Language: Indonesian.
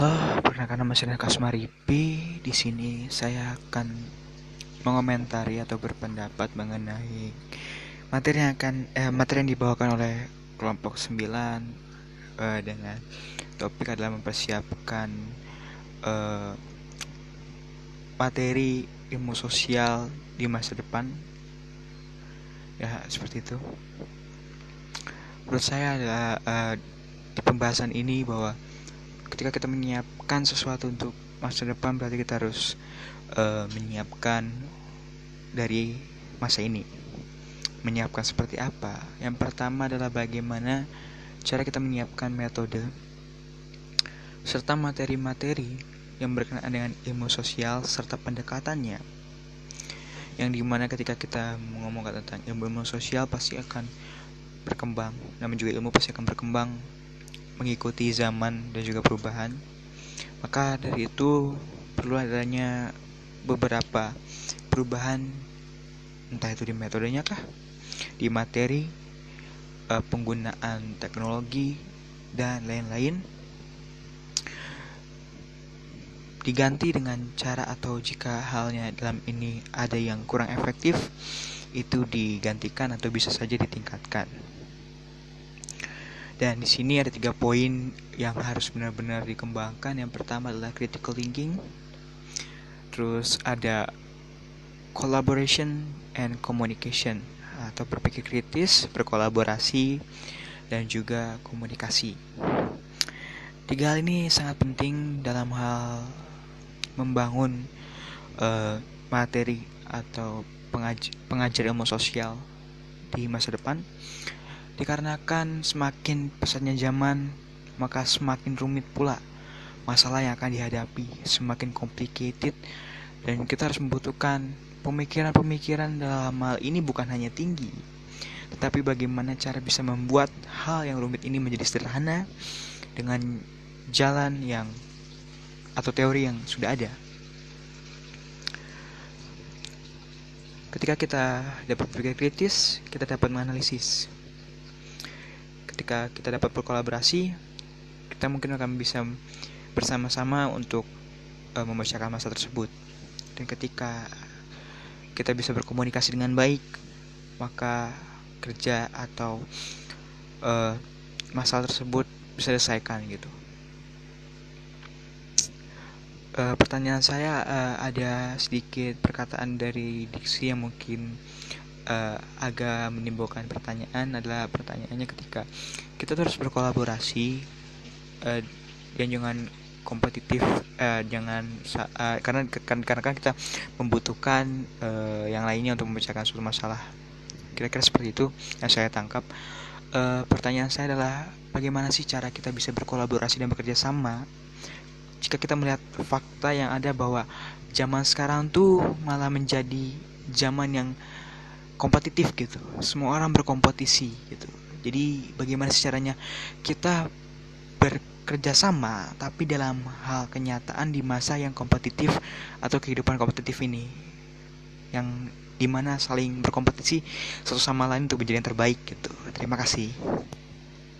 Halo, perkenalkan nama saya Kasmaripi. Di sini saya akan mengomentari atau berpendapat mengenai materi yang akan eh, materi yang dibawakan oleh kelompok 9 eh, dengan topik adalah mempersiapkan eh, materi ilmu sosial di masa depan. Ya, seperti itu. Menurut saya adalah eh, di pembahasan ini bahwa ketika kita menyiapkan sesuatu untuk masa depan berarti kita harus uh, menyiapkan dari masa ini. Menyiapkan seperti apa? Yang pertama adalah bagaimana cara kita menyiapkan metode serta materi-materi yang berkenaan dengan ilmu sosial serta pendekatannya. Yang di mana ketika kita mengomongkan tentang ilmu ilmu sosial pasti akan berkembang namun juga ilmu pasti akan berkembang mengikuti zaman dan juga perubahan. Maka dari itu perlu adanya beberapa perubahan entah itu di metodenya kah, di materi, eh, penggunaan teknologi dan lain-lain diganti dengan cara atau jika halnya dalam ini ada yang kurang efektif itu digantikan atau bisa saja ditingkatkan. Dan di sini ada tiga poin yang harus benar-benar dikembangkan. Yang pertama adalah critical thinking. Terus ada collaboration and communication atau berpikir kritis, berkolaborasi, dan juga komunikasi. Tiga hal ini sangat penting dalam hal membangun uh, materi atau pengaj pengajar ilmu sosial di masa depan Dikarenakan semakin pesatnya zaman, maka semakin rumit pula masalah yang akan dihadapi, semakin complicated, dan kita harus membutuhkan pemikiran-pemikiran dalam hal ini bukan hanya tinggi, tetapi bagaimana cara bisa membuat hal yang rumit ini menjadi sederhana dengan jalan yang atau teori yang sudah ada. Ketika kita dapat berpikir kritis, kita dapat menganalisis ketika kita dapat berkolaborasi kita mungkin akan bisa bersama-sama untuk uh, membacakan masa tersebut. Dan ketika kita bisa berkomunikasi dengan baik maka kerja atau uh, masalah tersebut bisa diselesaikan gitu. Uh, pertanyaan saya uh, ada sedikit perkataan dari diksi yang mungkin uh, agak menimbulkan pertanyaan adalah pertanyaannya ketika kita terus berkolaborasi uh, dan jangan kompetitif uh, jangan uh, karena kan karena kan kita membutuhkan uh, yang lainnya untuk memecahkan suatu masalah. Kira-kira seperti itu yang saya tangkap. Uh, pertanyaan saya adalah bagaimana sih cara kita bisa berkolaborasi dan bekerja sama? Jika kita melihat fakta yang ada bahwa zaman sekarang tuh malah menjadi zaman yang kompetitif gitu. Semua orang berkompetisi gitu. Jadi bagaimana caranya kita bekerja sama tapi dalam hal kenyataan di masa yang kompetitif atau kehidupan kompetitif ini. Yang di mana saling berkompetisi satu sama lain untuk menjadi yang terbaik gitu. Terima kasih